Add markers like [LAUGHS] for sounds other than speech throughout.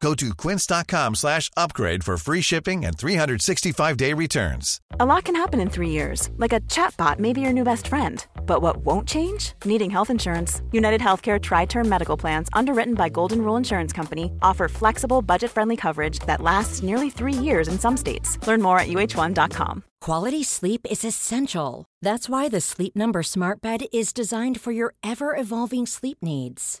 Go to quince.com slash upgrade for free shipping and 365-day returns. A lot can happen in three years, like a chatbot may be your new best friend. But what won't change? Needing health insurance. United Healthcare Tri Term Medical Plans, underwritten by Golden Rule Insurance Company, offer flexible, budget friendly coverage that lasts nearly three years in some states. Learn more at uh1.com. Quality sleep is essential. That's why the Sleep Number Smart Bed is designed for your ever evolving sleep needs.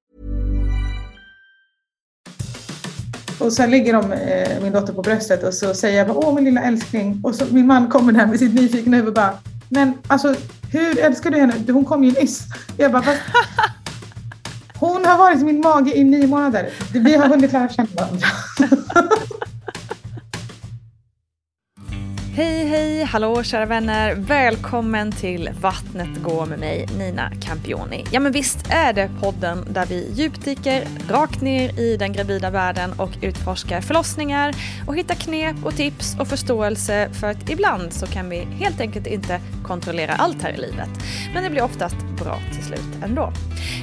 Och sen ligger de, eh, min dotter på bröstet och så säger jag bara, åh min lilla älskling. Och så min man kommer där med sitt nyfikna huvud och bara, men alltså hur älskar du henne? Hon kom ju nyss. Jag bara. [LAUGHS] Hon har varit i min mage i nio månader. Vi har hunnit lära känna varandra. [LAUGHS] Hej, hej, hallå kära vänner. Välkommen till Vattnet går med mig, Nina Campioni. Ja men visst är det podden där vi djupdyker rakt ner i den gravida världen och utforskar förlossningar och hittar knep och tips och förståelse för att ibland så kan vi helt enkelt inte kontrollera allt här i livet. Men det blir oftast bra till slut ändå.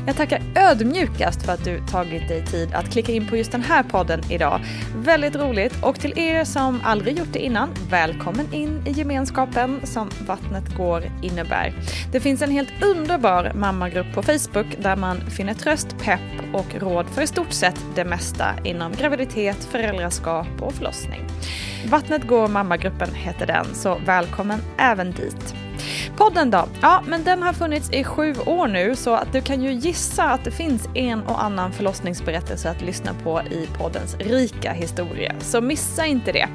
Jag tackar ödmjukast för att du tagit dig tid att klicka in på just den här podden idag. Väldigt roligt och till er som aldrig gjort det innan, välkommen Välkommen in i gemenskapen som Vattnet går innebär. Det finns en helt underbar mammagrupp på Facebook där man finner tröst, pepp och råd för i stort sett det mesta inom graviditet, föräldraskap och förlossning. Vattnet går mammagruppen heter den, så välkommen även dit. Podden då? Ja, men den har funnits i sju år nu så att du kan ju gissa att det finns en och annan förlossningsberättelse att lyssna på i poddens rika historia. Så missa inte det.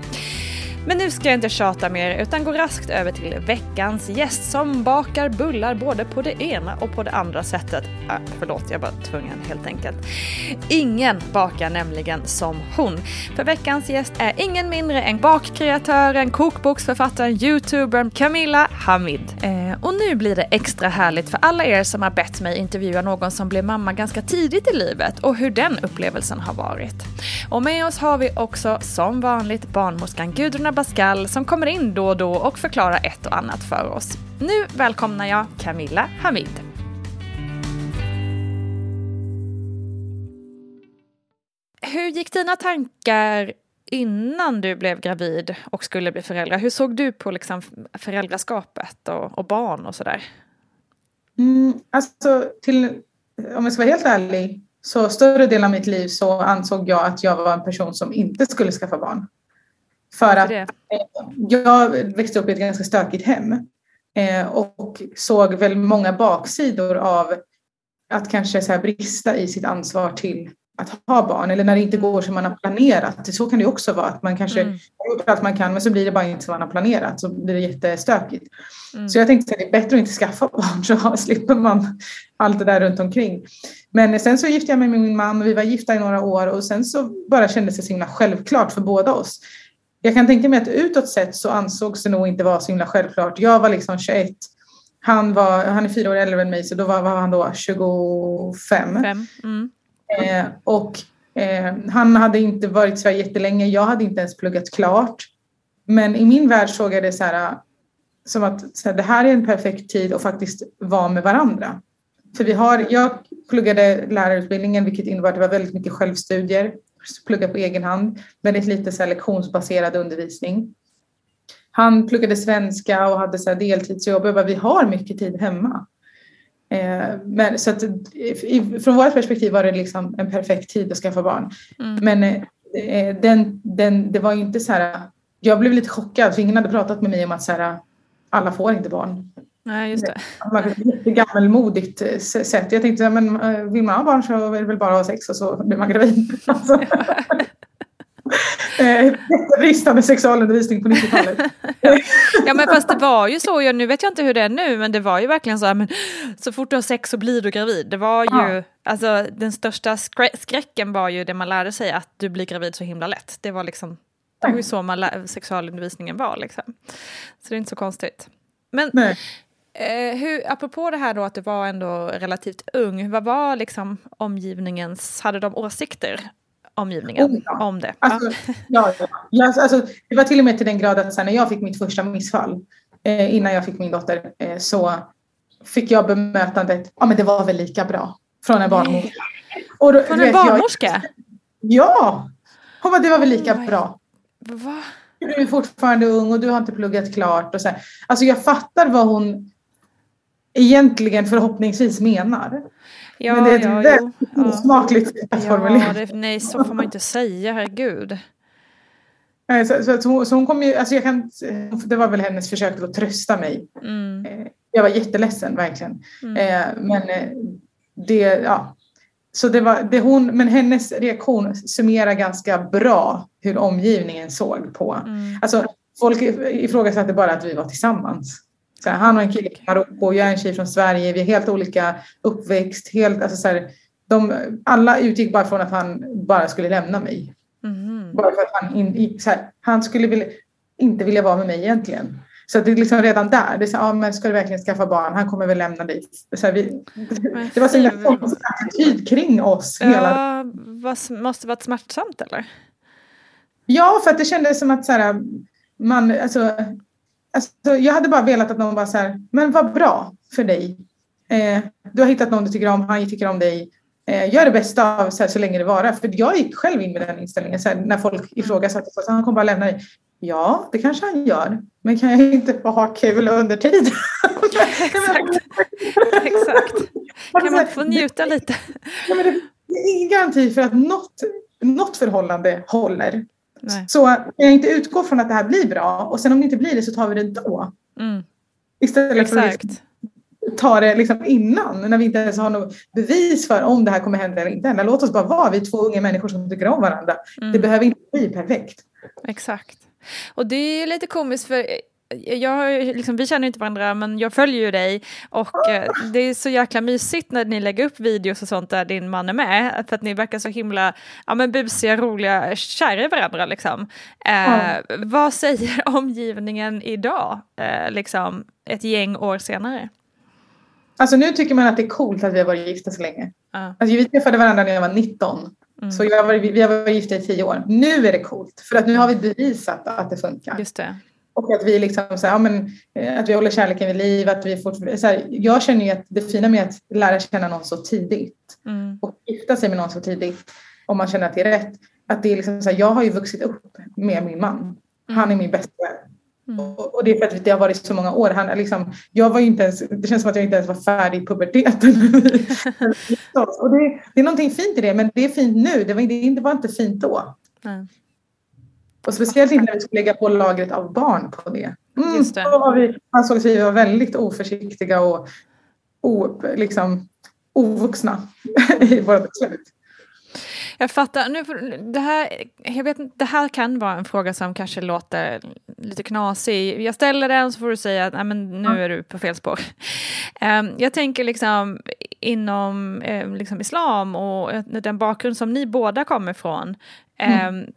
Men nu ska jag inte tjata mer utan gå raskt över till veckans gäst som bakar bullar både på det ena och på det andra sättet. Äh, förlåt, jag var tvungen helt enkelt. Ingen bakar nämligen som hon. För veckans gäst är ingen mindre än bakkreatören, kokboksförfattaren, youtubern Camilla Hamid. Eh, och nu blir det extra härligt för alla er som har bett mig intervjua någon som blev mamma ganska tidigt i livet och hur den upplevelsen har varit. Och med oss har vi också som vanligt barnmorskan Gudrun Abascal som kommer in då och då och förklarar ett och annat för oss. Nu välkomnar jag Camilla Hamid. Hur gick dina tankar innan du blev gravid och skulle bli förälder? Hur såg du på liksom föräldraskapet och, och barn och sådär? Mm, alltså, till, om jag ska vara helt ärlig, så större delen av mitt liv så ansåg jag att jag var en person som inte skulle skaffa barn. För att eh, jag växte upp i ett ganska stökigt hem eh, och såg väl många baksidor av att kanske så brista i sitt ansvar till att ha barn eller när det inte går som man har planerat. Så kan det också vara att man kanske Mm. gjort allt man kan men så blir det bara inte som man har planerat så blir det jättestökigt. Mm. Så jag tänkte att det är bättre att inte skaffa [LAUGHS] barn så [LAUGHS] slipper man allt det där runt omkring. Men sen så gifte jag mig med min man och vi var gifta i några år och sen så bara kändes det så himla självklart för båda oss. Jag kan tänka mig att utåt sett så ansågs det nog inte vara så himla självklart. Jag var liksom 21. Han, var, han är fyra år äldre än mig så då var, var han då 25. Fem. Mm. Eh, och eh, han hade inte varit i Sverige jättelänge. Jag hade inte ens pluggat klart. Men i min värld såg jag det så här, som att så här, det här är en perfekt tid att faktiskt vara med varandra. För vi har, jag pluggade lärarutbildningen vilket innebar att det var väldigt mycket självstudier. Plugga på egen hand. Väldigt lite så lektionsbaserad undervisning. Han pluggade svenska och hade så deltidsjobb. Jag bara, vi har mycket tid hemma. Eh, men, så att, i, från vårt perspektiv var det liksom en perfekt tid att skaffa barn. Mm. Men eh, den, den, det var inte så här... Jag blev lite chockad för ingen hade pratat med mig om att så här, alla får inte barn. Nej, just det. Man ett jättegammelmodigt eh, sätt. Jag tänkte, men eh, vill man ha barn så är det väl bara att ha sex och så blir man gravid. [LAUGHS] Alltså. [LAUGHS] Eh, Bristande sexualundervisning på 90-talet. [LAUGHS] Ja men fast det var ju så, nu vet jag inte hur det är nu, men det var ju verkligen så här, men så fort du har sex så blir du gravid. Det var ju, Ja. alltså den största skrä- skräcken var ju det man lärde sig, att du blir gravid så himla lätt. Det var liksom, det var ju så man sexualundervisningen var liksom. Så det är inte så konstigt. Men Nej. Eh, hur, apropå det här då att du var ändå relativt ung, vad var liksom omgivningens, hade de åsikter? Omgivningen Oh, ja. om det? Alltså, ja, ja. Alltså, det var till och med till den grad att när jag fick mitt första missfall eh, innan jag fick min dotter eh, så fick jag bemötandet, ja men det var väl lika bra från en barnmorska. Och då, Från en vet, jag- barnmorska? Ja! Hon bara, det var väl lika Oj. bra. Va? Du är fortfarande ung och du har inte pluggat klart. Och så här. Alltså jag fattar vad hon egentligen förhoppningsvis menar. Ja, men det är ett ja, jo. väldigt Ja. osmakligt sätt att Ja, formulera. det, nej, så får man inte säga, herregud. Så, så, så, hon, så hon kom ju, alltså jag kan, det var väl hennes försök att trösta mig. Mm, Eh, Jag var jätteledsen verkligen. mm, Eh, Men eh, det, ja. Så det var, det hon, men hennes reaktion summerar ganska bra hur omgivningen såg på. mm. Alltså folk ifrågasatte bara att vi var tillsammans. Så här, han och en kille från Marocko, jag är en tjej från Sverige, vi är helt olika uppväxt. Helt, alltså så här, de, alla utgick bara från att han bara skulle lämna mig. Mhm. Bara för att han, in, i, så här, han skulle vilja, inte vilja vara med mig egentligen. Så det är liksom redan där. Det är så, ah, men ska du verkligen skaffa barn? Han kommer väl lämna dig. Så här, vi, det var så konstig attityd kring oss. Hela. Ja, vad, måste varit smärtsamt eller? Ja, för att det kändes som att så här, man, alltså, alltså, jag hade bara velat att någon bara så här, men vad bra för dig. Eh, du har hittat någon du tycker om, han tycker om dig. Eh, gör det bästa av så, här, så länge det varar. För jag gick själv in med den inställningen så här, när folk ifrågasatte, så han kommer bara lämna dig. Ja, det kanske han gör, men kan jag inte få ha kul under tiden? [LAUGHS] Exakt. Exakt. Kan man få njuta lite? Ja, det är ingen garanti för att något, något förhållande håller. Nej. Så kan jag inte utgå från att det här blir bra och sen om det inte blir det så tar vi det då. Mm, Istället för att exakt. liksom ta det liksom innan när vi inte ens har något bevis för om det här kommer hända eller inte hända. Låt oss bara vara vi är två unga människor som tycker om varandra. Det Mm, behöver inte bli perfekt. exakt. Och det är ju lite komiskt för jag, har ju liksom, vi känner inte varandra men jag följer ju dig och eh, det är så jäkla mysigt när ni lägger upp videos och sånt där din man är med för att ni verkar så himla ja, men busiga, roliga, kära i varandra liksom. Eh, Vad säger [LAUGHS] omgivningen idag, eh, liksom ett gäng år senare? Alltså nu tycker man att det är coolt att vi har varit gifta så länge. Ja. Alltså, vi träffade varandra när jag var 19. Mm. Så jag varit, vi har varit gifta i 10 år. Nu är det coolt för att nu har vi bevisat att det funkar. Just det. Och att vi liksom så här, ja, men, eh, att vi håller kärleken vid liv. Att vi får, så här, jag känner ju att det fina med att lära känna någon så tidigt Mm. och gifta sig med någon så tidigt om man känner att det är rätt. Att det är liksom så här, jag har ju vuxit upp med min man. Han är min bästa vän. Mm. Och, det är för att det har varit så många år. Han, liksom, jag var inte ens, det känns som att jag inte ens var färdig i puberteten. [LAUGHS] och det, det är någonting fint i det, men det är fint nu. Det var, det, det var inte fint då. Nej. Och speciellt inte när vi skulle lägga på lagret av barn på det. Mm, Just det. Då var vi, han såg att vi var väldigt oförsiktiga och o, liksom, ovuxna [LAUGHS] i våra beslut. Jag fattar. Nu, det, här, jag vet, det här kan vara en fråga som kanske låter lite knasig. Jag ställer den så får du säga att men nu är du på fel spår. Um, jag tänker liksom inom um, liksom islam och den bakgrund som ni båda kommer ifrån. Um, mm.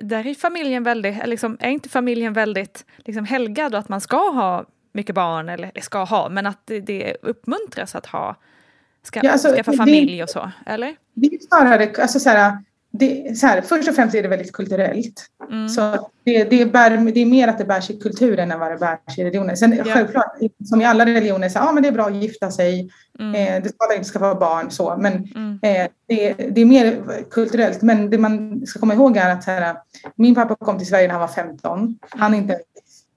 Där är familjen väldigt, liksom, är inte familjen väldigt liksom, helgad och att man ska ha mycket barn, eller ska ha, men att det, det uppmuntras att ha ska, ja, alltså, skaffa familj och så, eller? Det är snarare, alltså så här, det, så här, först och främst är det väldigt kulturellt. Mm. Så det, det, bär, det är mer att det bärs i kulturen än vad det bärs i religionen. Sen ja. självklart, som i alla religioner, så, ja, men det är bra att gifta sig, mm. eh, det skadar inte skaffa barn, så. Men mm. eh, det, det, är mer kulturellt. Men det man ska komma ihåg är att här, min pappa kom till Sverige när han var 15. Han är inte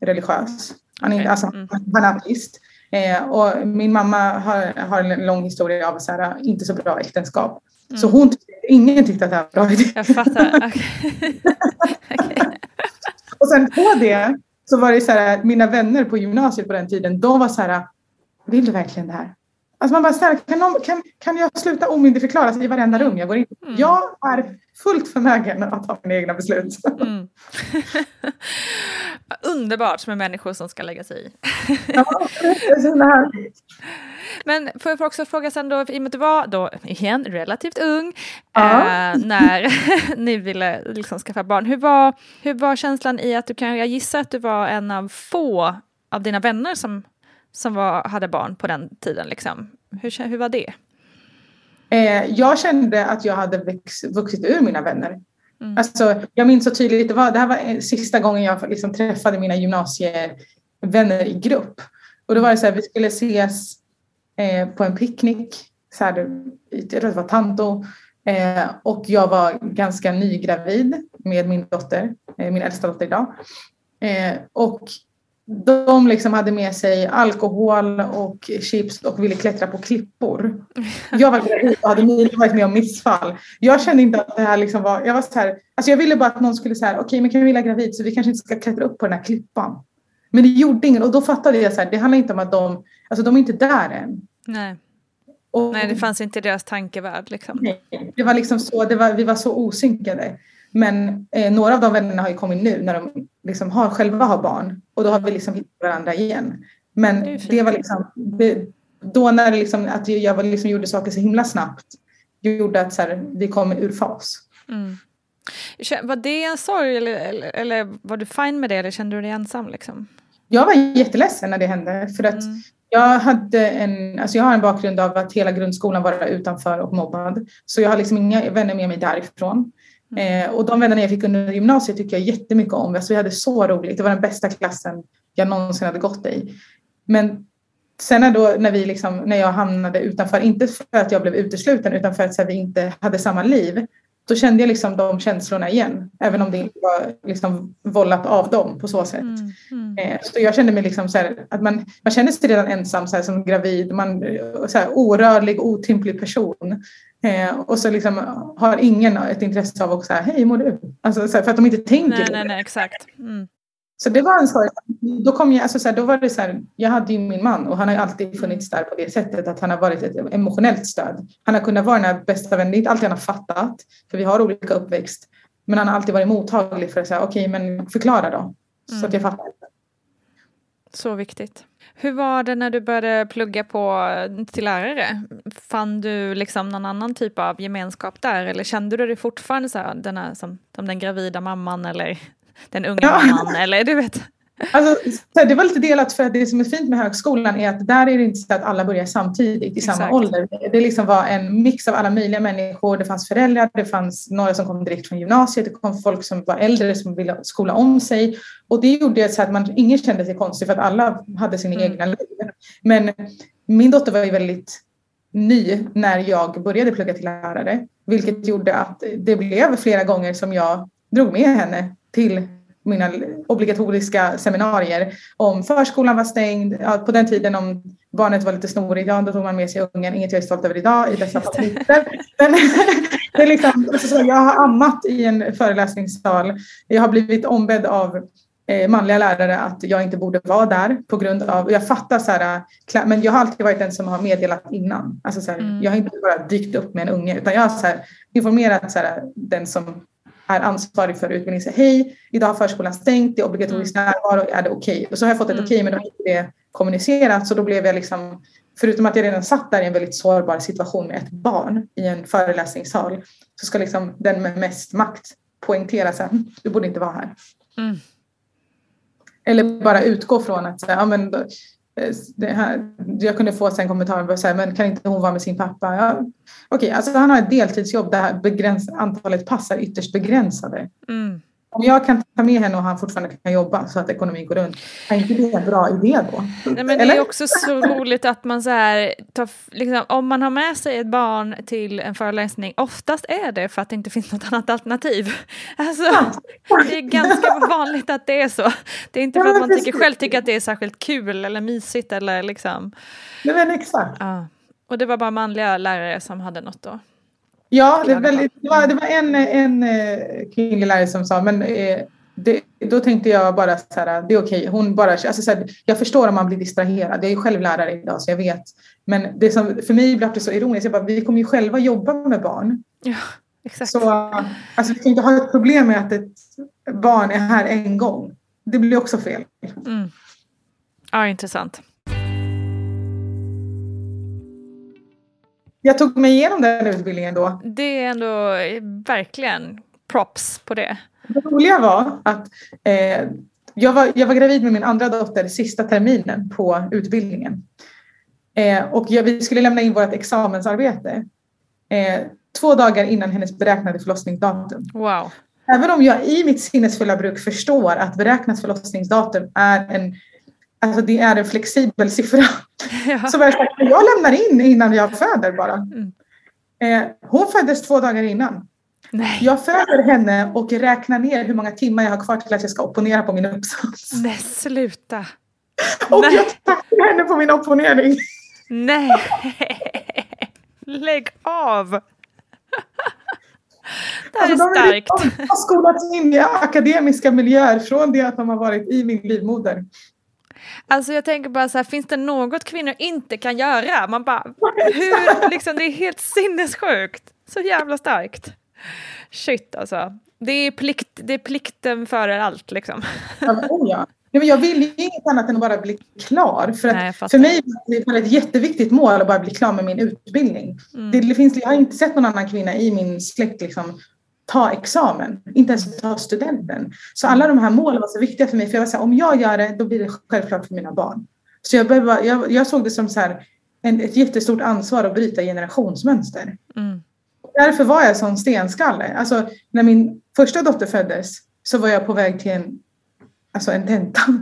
religiös. Han är, okay. alltså, mm. han är ateist. Eh, och min mamma har, har en lång historia av så här, inte så bra äktenskap. Mm. Så hon, ingen tyckte att det var bra idé. Jag fattar. [LAUGHS] Okay. och sen på det så var det så här, mina vänner på gymnasiet på den tiden, de var så här, vill du verkligen det här? Alltså man bara, här, kan, någon, kan, kan jag sluta omyndigförklaras i varenda rum jag går in mm. Jag är fullt förmögen att ta mina egna beslut. Mm. [LAUGHS] Underbart med människor som ska lägga sig i. ja, Men får jag också fråga sen då, i och med att du var då igen relativt ung ja. eh, när [LAUGHS] ni ville liksom skaffa barn. Hur var, hur var känslan i att du kan, jag gissar att du var en av få av dina vänner som, som var, hade barn på den tiden liksom. Hur, hur var det? Eh, jag kände att jag hade växt, vuxit ur mina vänner. Mm. Alltså, jag minns så tydligt, det, var, det här var sista gången jag liksom träffade mina gymnasievänner i grupp. Och då var det så här, vi skulle ses eh, på en picknick. Så här, jag tror det var Tanto. Eh, och jag var ganska nygravid med min dotter, eh, min äldsta dotter idag. Eh, och de liksom hade med sig alkohol och chips och ville klättra på klippor. [LAUGHS] Jag var gravid och hade nyligen varit med om missfall. Jag kände inte att det här liksom var... Jag var så här, alltså jag ville bara att någon skulle säga okej okay, men Camilla är gravid så vi kanske inte ska klättra upp på den här klippan. Men det gjorde ingen och då fattade jag så här, det handlar inte om att de, alltså de är inte där än. Nej. Och, nej, det fanns inte i deras tankevärld liksom. Nej, det var liksom så, det var, vi var så osynkade. Men eh, några av de vännerna har ju kommit nu när de liksom har, själva har barn och då har vi liksom hittat varandra igen. Men det, det var liksom, det, då när det liksom, att jag var liksom gjorde saker så himla snabbt gjorde att så här, vi kom ur fas. Mm. Var det en sorg eller, eller, eller, var du fine med det eller kände du dig ensam? Liksom? Jag var jätteledsen när det hände för att mm. jag, hade en, alltså jag har en bakgrund av att hela grundskolan var utanför och mobbad. Så jag har liksom inga vänner med mig därifrån. Mm. Eh, och de vännerna jag fick under gymnasiet tycker jag jättemycket om. Alltså vi hade så roligt. Det var den bästa klassen jag någonsin hade gått i. Men sen när, då, när, vi liksom, när jag hamnade utanför, inte för att jag blev utesluten utan för att här, vi inte hade samma liv, då kände jag liksom de känslorna igen. Även om det inte var liksom vållat av dem på så sätt. Mm, mm. Eh, så jag kände mig liksom så här, att man, man känner sig redan ensam så här, som gravid. Man, så här, orörlig, otymplig person. Eh, och så liksom har ingen ett intresse av att säga hej mår du? Alltså, så här, för att de inte tänker nej, nej, nej, exakt. Mm. Så det var en sorg. Då, kom jag, alltså så här, då var det så här, jag hade ju min man och han har alltid funnits där på det sättet att han har varit ett emotionellt stöd. Han har kunnat vara den här bästa vännen. Det är inte alltid han har fattat, för vi har olika uppväxt. Men han har alltid varit mottaglig för att säga okej, okay, men förklara då. Så mm. att jag fattar. Så viktigt. Hur var det när du började plugga på till lärare? Fann du liksom någon annan typ av gemenskap där eller kände du dig fortfarande så här, den här, som, som den gravida mamman eller den unga ja. mamman eller du vet? Alltså, det var lite delat för att det som är fint med högskolan är att där är det inte så att alla börjar samtidigt i Exakt. samma ålder. Det liksom var en mix av alla möjliga människor. Det fanns föräldrar, det fanns några som kom direkt från gymnasiet, det kom folk som var äldre som ville skola om sig. Och det gjorde så att man, ingen kände sig konstig för att alla hade sina mm. egna liv. Men min dotter var ju väldigt ny när jag började plugga till lärare, vilket gjorde att det blev flera gånger som jag drog med henne till mina obligatoriska seminarier om förskolan var stängd. Ja, på den tiden om barnet var lite snorig, ja, då tog man med sig ungen. Inget jag är stolt över idag i dessa konflikter. [LAUGHS] det är liksom, alltså, jag har ammat i en föreläsningssal. Jag har blivit ombedd av eh, manliga lärare att jag inte borde vara där på grund av, jag fattar så här, men jag har alltid varit den som har meddelat innan. Alltså så här, mm. Jag har inte bara dykt upp med en unge utan jag har så här, informerat så här, den som är ansvarig för utbildningen. Säger, Hej, idag har förskolan stängt, det är obligatorisk mm. närvaro, är det okej? Okay? Och så har jag fått ett mm. okej okay, men då har inte det kommunicerat så då blev jag liksom förutom att jag redan satt där i en väldigt sårbar situation med ett barn i en föreläsningssal så ska liksom den med mest makt poängtera sen, du borde inte vara här. Mm. Eller bara utgå från att ja, men, Eh, det här, jag kunde få en kommentar så här, men kan inte hon vara med sin pappa? Ja, Okej, okay, alltså han har ett deltidsjobb där begräns, antalet pass är ytterst begränsade. Mm om jag kan ta med henne och han fortfarande kan jobba så att ekonomin går runt, är inte det en bra idé då? Nej, men det är också så roligt att man så här, tar, liksom, om man har med sig ett barn till en föreläsning, oftast är det för att det inte finns något annat alternativ. [LAUGHS] Alltså, det är ganska vanligt att det är så. Det är inte för att man tycker, själv tycker att det är särskilt kul eller mysigt eller liksom. Nej men exakt. Ja. Och det var bara manliga lärare som hade något då? Ja, det, väldigt, det, var, det var en, en eh, kvinnlig lärare som sa, men eh, det, då tänkte jag bara så här, det är okej. Hon bara, alltså så här, jag förstår om man blir distraherad. Jag är själv lärare idag så jag vet. Men det som, för mig blev det så ironiskt. Jag bara, vi kommer ju själva jobba med barn. Ja, exakt. Så alltså, vi kan inte ha ett problem med att ett barn är här en gång. Det blir också fel. Mm. Ja, intressant. Jag tog mig igenom den utbildningen då. Det är ändå verkligen props på det. Det roliga var att eh, jag, var, jag var gravid med min andra dotter sista terminen på utbildningen. Eh, och jag, vi skulle lämna in vårt examensarbete eh, två dagar innan hennes beräknade förlossningsdatum. Wow. Även om jag i mitt sinnesfulla bruk förstår att beräknat förlossningsdatum är en Alltså det är en flexibel siffra. [LAUGHS] Ja. Så jag, jag lämnar in innan jag föder bara. Mm. Eh, hon föddes två dagar innan. Nej. Jag föder henne och räknar ner hur många timmar jag har kvar till att jag ska opponera på min uppsats. Nej, sluta. och Nej. jag tackar henne på min opponering. Nej, [LAUGHS] lägg av. Det här alltså, är starkt. De har skolats in i akademiska miljöer från det att de har varit i min livmoder. Alltså jag tänker bara så här, finns det något kvinnor inte kan göra? Man bara, hur, liksom det är helt sinnessjukt. Så jävla starkt. Shit alltså. Det är, plikt, det är plikten före allt liksom. Ja, oh ja. Ja, men jag vill ju inget annat än att bara bli klar. För, att Nej, för mig är det ett jätteviktigt mål att bara bli klar med min utbildning. Mm. Det, det, finns, jag har inte sett någon annan kvinna i min släkt liksom, ta examen, inte ens ta studenten. Så alla de här målen var så viktiga för mig. För jag var så här, om jag gör det, då blir det självklart för mina barn. Så jag, behöver, jag, jag såg det som så här, en, ett jättestort ansvar att bryta generationsmönster. Mm. Därför var jag sån stenskalle. Alltså, när min första dotter föddes så var jag på väg till en, alltså en tenta. [LAUGHS]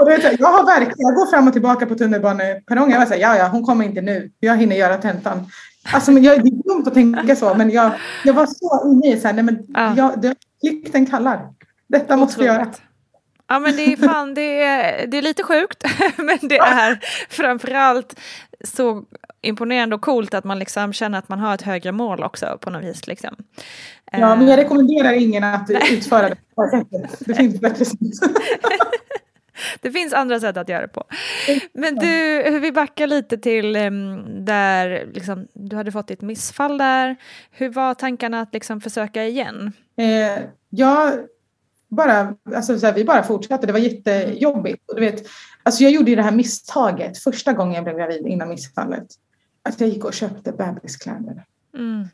och vet, jag har verkligen, jag går fram och tillbaka på tunnelbaneperrongen. Jag var så här, ja, ja, hon kommer inte nu. Jag hinner göra tentan. Alltså, men jag, det är dumt att tänka så, men jag, jag var så inne i så här, nej men ja. jag, det, plikten kallar. Detta måste vi göra. Ja men det är fan, det är, det är lite sjukt, [LAUGHS] men det är framförallt så imponerande och coolt att man liksom känner att man har ett högre mål också på något vis. Liksom. Ja, men jag eh. rekommenderar ingen att utföra det på det sättet. Det finns bättre sätt. [LAUGHS] [LAUGHS] det finns andra sätt att göra det på. Men du, vi backar lite till um, där liksom, du hade fått ditt missfall där. Hur var tankarna att liksom försöka igen? Eh, jag bara, alltså, så här, vi bara fortsatte. Det var jättejobbigt. Och du vet, alltså, jag gjorde ju det här misstaget första gången jag blev gravid innan missfallet. Att jag gick och köpte bebiskläder. Mm.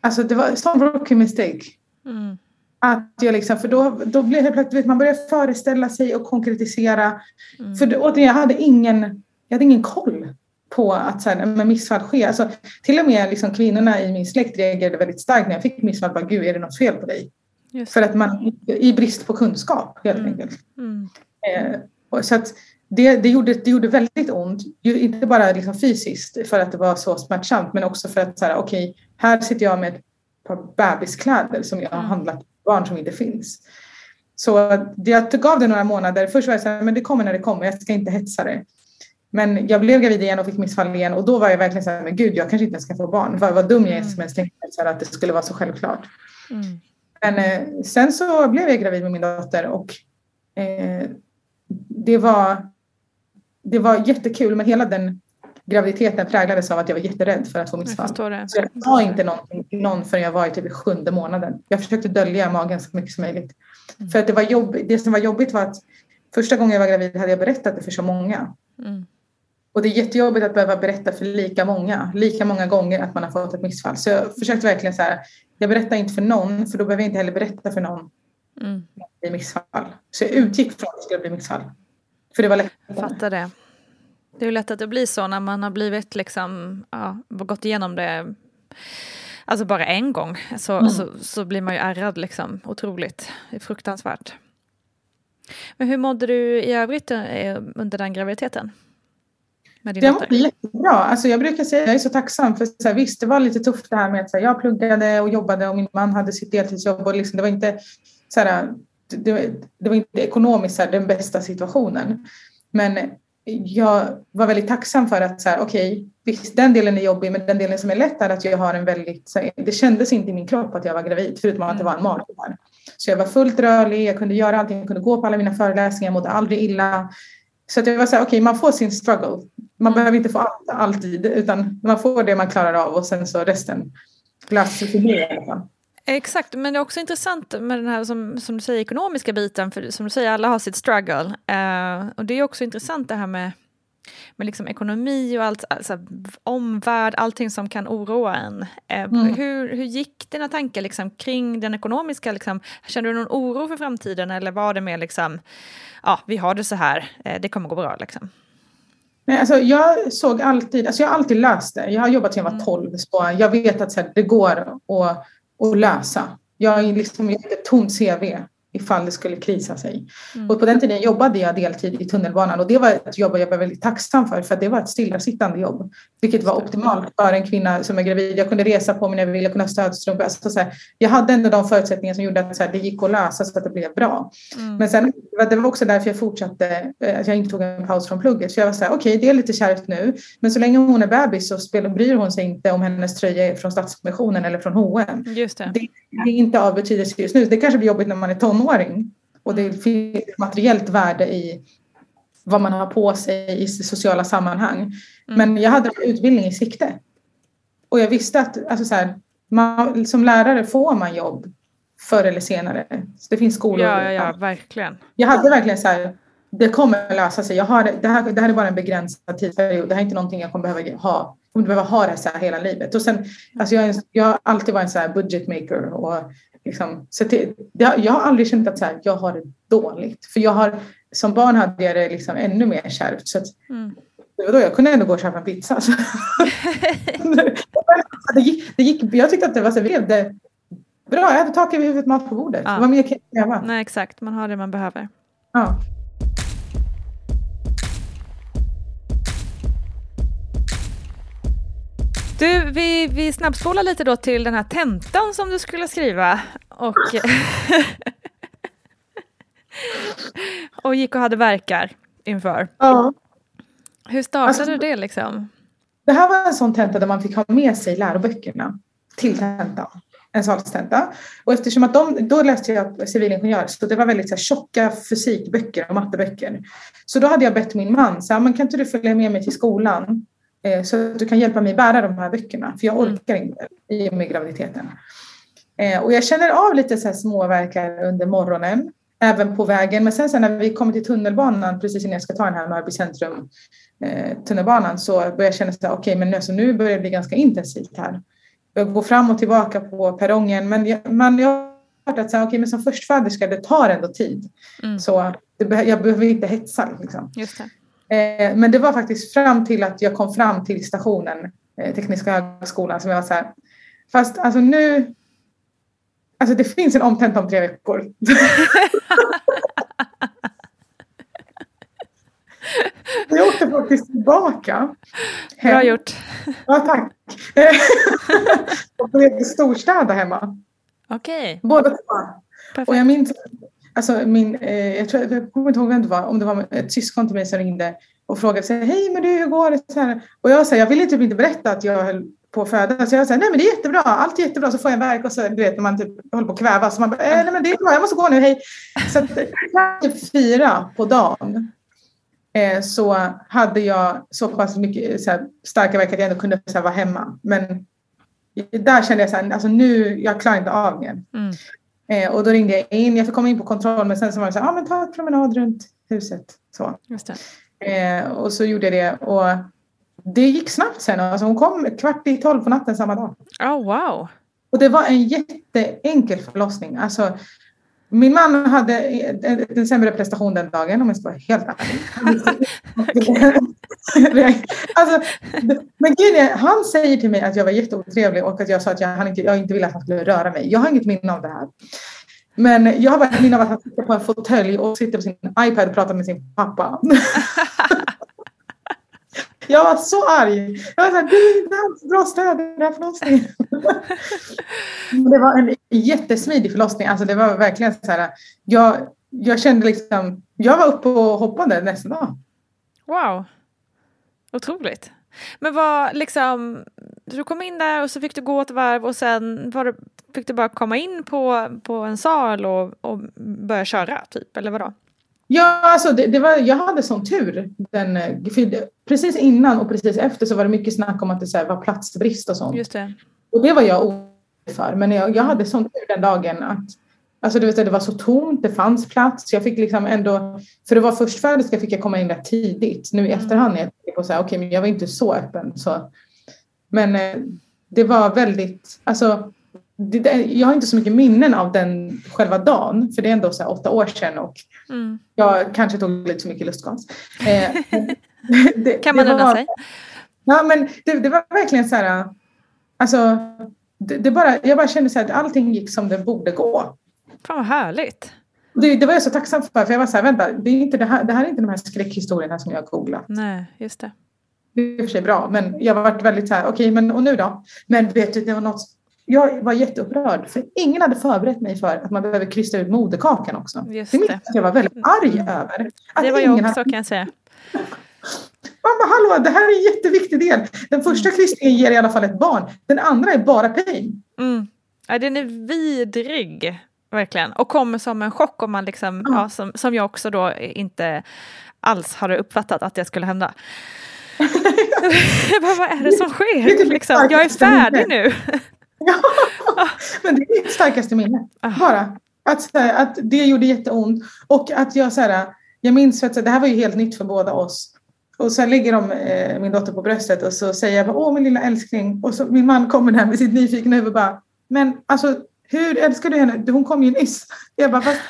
Alltså det var en sån rookie mistake. Mm. Att jag liksom, för då, då blev det plötsligt, man börjar föreställa sig och konkretisera. Mm. För återigen, jag hade ingen, jag hade ingen koll på att så här, med missfall sker. Alltså, till och med liksom, kvinnorna i min släkt reagerade väldigt starkt när jag fick missfall. Bara, Gud, är det något fel på dig? Just. För att man, i brist på kunskap helt mm. enkelt. Mm. Eh, så att det, det, gjorde, det gjorde väldigt ont. Inte bara liksom fysiskt för att det var så smärtsamt men också för att så här, okej, okay, här sitter jag med ett par bebiskläder som jag har mm. handlat barn som inte finns. Så jag tog av det några månader. Först var jag så här, men det kommer när det kommer, jag ska inte hetsa det. Men jag blev gravid igen och fick missfall igen och då var jag verkligen så här, men gud, jag kanske inte ska få barn. Vad, vad dum jag är som ens tänkte att det skulle vara så självklart. Mm. Men eh, sen så blev jag gravid med min dotter och eh, det, var, det var jättekul men hela den graviditeten präglades av att jag var jätterädd för att få missfall. Jag, så jag sa inte någonting till någon förrän jag var i typ sjunde månaden. Jag försökte dölja magen så mycket som möjligt. Mm. För att det, var jobb, det som var jobbigt var att första gången jag var gravid hade jag berättat det för så många. Mm. Och det är jättejobbigt att behöva berätta för lika många, lika många gånger att man har fått ett missfall. Så jag försökte verkligen så här, jag berättar inte för någon, för då behöver jag inte heller berätta för någon mm. att det missfall. Så jag utgick från att det skulle bli missfall. För det var lätt. Jag fattar det. Det är lätt att det blir så när man har blivit liksom, ja, gått igenom det Alltså bara en gång så, mm. så, så, blir man ju ärrad liksom otroligt. Det är fruktansvärt. Men hur mådde du i övrigt eh, under den graviditeten? det mådde jättebra. Alltså jag brukar säga jag är så tacksam för så här, visst det var lite tufft det här med att här, jag pluggade och jobbade och min man hade sitt deltidsjobb och liksom, det var inte så här, det, det var inte ekonomiskt så här, den bästa situationen. Men jag var väldigt tacksam för att så här, okej, okay, den delen är jobbig men den delen som är lätt är att jag har en väldigt, här, det kändes inte i min kropp att jag var gravid förutom att det var en mage Så jag var fullt rörlig, jag kunde göra allting, jag kunde gå på alla mina föreläsningar, jag mådde aldrig illa. Så att jag var så här, okej okay, man får sin struggle. Man behöver inte få allt alltid utan man får det man klarar av och sen så resten löser sig i alla fall. Exakt, men det är också intressant med den här som, som du säger ekonomiska biten, för som du säger alla har sitt struggle. Uh, och det är också intressant det här med, med liksom ekonomi och allt, alltså, omvärld, allting som kan oroa en. Uh, mm. hur, hur gick dina tankar liksom, kring den ekonomiska, liksom, kände du någon oro för framtiden eller var det mer liksom, ja vi har det så här, uh, det kommer gå bra liksom? Nej, alltså jag såg alltid, alltså jag har alltid läst det. Jag har jobbat sedan jag var 12 mm. så jag vet att så här, det går att att lösa. Jag är liksom ett tomt CV ifall det skulle krisa sig. Mm. Och på den tiden jobbade jag deltid i tunnelbanan och det var ett jobb jag var väldigt tacksam för för det var ett stillasittande jobb. Vilket var optimalt för en kvinna som är gravid. Jag kunde resa på mig när jag ville, ha stödstrumpor. Alltså, så här, jag hade ändå de förutsättningar som gjorde att så här, det gick att lösa så att det blev bra. Mm. Men sen, det var också därför jag fortsatte, eh, att jag inte tog en paus från plugget. För jag var så här, okej okay, det är lite kärvt nu men så länge hon är bebis så spelar, bryr hon sig inte om hennes tröja är från Stadsmissionen eller från H&M. Just det. Det, det är inte av betydelse just nu. Det kanske blir jobbigt när man är tonåring och det finns materiellt värde i vad man har på sig i sociala sammanhang. Mm. Men jag hade utbildning i sikte. Och jag visste att alltså så här, man, som lärare får man jobb förr eller senare. Så det finns skolor. Ja, ja, ja, verkligen. Jag hade verkligen så här, det kommer att lösa sig. Jag har, det, här, det här är bara en begränsad tidsperiod. Det här är inte någonting jag kommer behöva ha. Jag kommer behöva ha det så här hela livet. Och sen, alltså jag, jag har alltid varit en så här budget maker och Liksom, så det, det, jag har aldrig känt att så här, jag har det dåligt. För jag har, som barn hade jag det liksom ännu mer kärvt. Så att, mm. då, jag kunde ändå gå och köpa en pizza. Så. [LAUGHS] det gick, det gick, jag tyckte att det var så, det, bra, jag hade tak över huvudet, mat på bordet. Ja. Vad mer kan jag kräva? Nej, exakt. Man har det man behöver. Ja. Du, vi, vi snabbspolar lite då till den här tentan som du skulle skriva. Och, [LAUGHS] och gick och hade verkar inför. Ja. Hur startade alltså, det liksom? Det här var en sån tenta där man fick ha med sig läroböckerna till tentan. En salstenta. Och eftersom att de, då läste jag civilingenjör så det var väldigt så här, tjocka fysikböcker och matteböcker. Så då hade jag bett min man, så här, men kan inte du följa med mig till skolan så att du kan hjälpa mig bära de här böckerna, för jag mm. orkar inte i och med graviditeten. Eh, och jag känner av lite så här småverkar under morgonen, även på vägen. Men sen, sen när vi kommer till tunnelbanan, precis innan jag ska ta den här Mörby centrum eh, tunnelbanan, så börjar jag känna så här, okej, okay, men alltså, nu börjar det bli ganska intensivt här. Jag går fram och tillbaka på perrongen, men jag, man, jag har hört att så här, okay, men som förstföderska, det tar ändå tid. Mm. Så det, jag behöver inte hetsa. Liksom. Just det. Eh, men det var faktiskt fram till att jag kom fram till stationen, eh, Tekniska högskolan, som jag var så här, fast alltså nu, alltså det finns en omtenta om tre veckor. [LAUGHS] jag åkte faktiskt tillbaka. Hem. Bra gjort. Ja, tack. [LAUGHS] och började storstäda hemma. Okej. Okay. Båda två. Och jag minns Alltså min, eh, jag, tror, jag kommer inte ihåg vem det var, om det var ett syskon till mig som ringde och frågade sig, hej men du hur går det? Så här. Och jag här, jag ville typ inte berätta att jag höll på att föda. Så jag sa, nej men det är jättebra, allt är jättebra. Så får jag en värk och så, du vet, när man typ håller på att kvävas. Så man bara, eh, nej men det är bra, jag måste gå nu, hej. Så att, typ fyra på dagen eh, så hade jag så pass mycket så här, starka verkar att jag ändå kunde så här, vara hemma. Men där kände jag så här, alltså nu, jag klarar inte av mer. Mm. Eh, och då ringde jag in, jag fick komma in på kontroll men sen så var det så här, ah, men ta en promenad runt huset. Så. Eh, och så gjorde jag det och det gick snabbt sen. Alltså hon kom kvart i tolv på natten samma dag. Oh, wow. Och det var en jätteenkel förlossning. Alltså, min man hade en, sämre prestation den dagen om jag ska vara helt ärlig. [LAUGHS] alltså, men grejen han säger till mig att jag var jätteotrevlig och att jag sa att jag, han inte, jag inte ville att han skulle röra mig. Jag har inget minne av det här. Men jag har ett minne av att han sitter på en fåtölj och sitter på sin iPad och pratar med sin pappa. [LAUGHS] Jag var så arg. Jag var så här, du är inte alls bra stöd i den här förlossningen. Det var en jättesmidig förlossning. Alltså det var verkligen så här. Jag, jag kände liksom, jag var uppe och hoppade nästa dag. Wow. Otroligt. Men vad liksom, du kom in där och så fick du gå ett varv och sen var det, fick du bara komma in på, på en sal och, och börja köra typ, eller vadå? Ja, alltså det, det, var, jag hade sån tur. Den, precis innan och precis efter så var det mycket snack om att det så var platsbrist och sånt. Just det. Och det var jag orolig för. Men jag, jag hade sån tur den dagen att Alltså det, det var så tomt, det fanns plats. Jag fick liksom ändå, för det var förstföderska fick jag komma in rätt tidigt. Nu i mm. efterhand är jag på så här, okej, okay, men jag var inte så öppen. Så. Men eh, det var väldigt, alltså det, jag har inte så mycket minnen av den själva dagen, för det är ändå så åtta år sedan och mm. jag kanske tog lite för mycket lustgas. Eh, [LAUGHS] det, kan man unna sig? Ja, men det, det, var verkligen så här, alltså, det, det, bara, jag bara kände så här att allting gick som det borde gå. Fan vad härligt. Det, det var jag så tacksam för, för jag var så här, vänta, det, är inte det, här, det här är inte de här skräckhistorierna som jag har googlat. Nej, just det. Det är i och för sig bra, men jag har varit väldigt så här, okej, okay, men och nu då? Men vet du, det var något jag var jätteupprörd för ingen hade förberett mig för att man behöver krysta ut moderkakan också. Just det. det. Jag var väldigt arg över. Det var jag också hade... kan jag säga. Mamma, hallå, det här är en jätteviktig del. Den första mm. krystningen ger i alla fall ett barn. Den andra är bara pain. Mm. Ja, den är vidrig, verkligen. Och kommer som en chock om man liksom, mm. ja, som, som jag också då inte alls hade uppfattat att det skulle hända. [LAUGHS] bara, vad är det som sker? Liksom, jag är färdig nu. Ja, [LAUGHS] men det är mitt starkaste minne. Ah. Bara. Att, att det gjorde jätteont. Och att jag så här, jag minns att det här var ju helt nytt för båda oss. Och sen lägger de eh, min dotter på bröstet och så säger jag åh min lilla älskling. Och så min man kommer där med sitt nyfikna huvud och bara, men alltså hur älskar du henne? Hon kom ju nyss. Jag bara, fast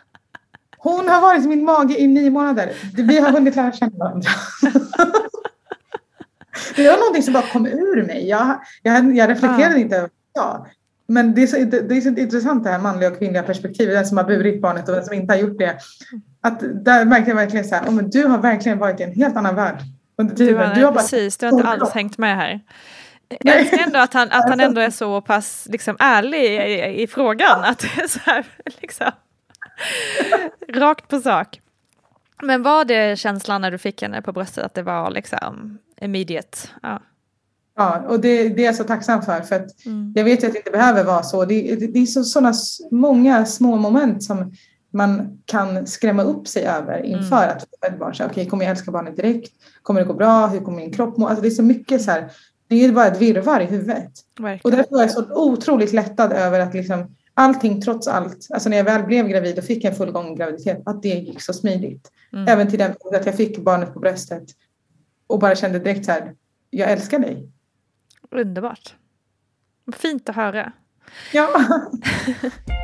[LAUGHS] hon har varit i min mage i nio månader. Vi har hunnit lära känna varandra. [LAUGHS] Det var någonting som bara kom ur mig. Jag, jag, jag reflekterade ja. inte över ja. Men det är, så, det är så intressant det här manliga och kvinnliga perspektivet. Den som har burit barnet och den som inte har gjort det. Att där märkte jag verkligen så här, oh, men du har verkligen varit i en helt annan värld under tiden. Du har, du har precis, bara, du har inte alls hängt med här. [LAUGHS] Jag älskar ändå att han, att han ändå är så pass liksom, ärlig i, i frågan. Att det är så här, [LAUGHS] liksom, rakt på sak. Men var det känslan när du fick henne på bröstet att det var liksom immediate? Ja. Ja, och det, det är jag så tacksam för. För att mm. jag vet ju att det inte behöver vara så. Det, det, det är så, sådana många små moment som man kan skrämma upp sig över inför mm. att få ett barn. Okej, okay, kommer jag älska barnet direkt? Kommer det gå bra? Hur kommer min kropp må? Alltså det är så mycket så här. Det är bara ett virrvarr i huvudet. Verkligen. Och därför var jag så otroligt lättad över att liksom allting trots allt, alltså när jag väl blev gravid och fick en fullgången graviditet, att det gick så smidigt. Mm. Även till den att jag fick barnet på bröstet och bara kände direkt så här, jag älskar dig. Underbart. Fint att höra. Ja. [LAUGHS]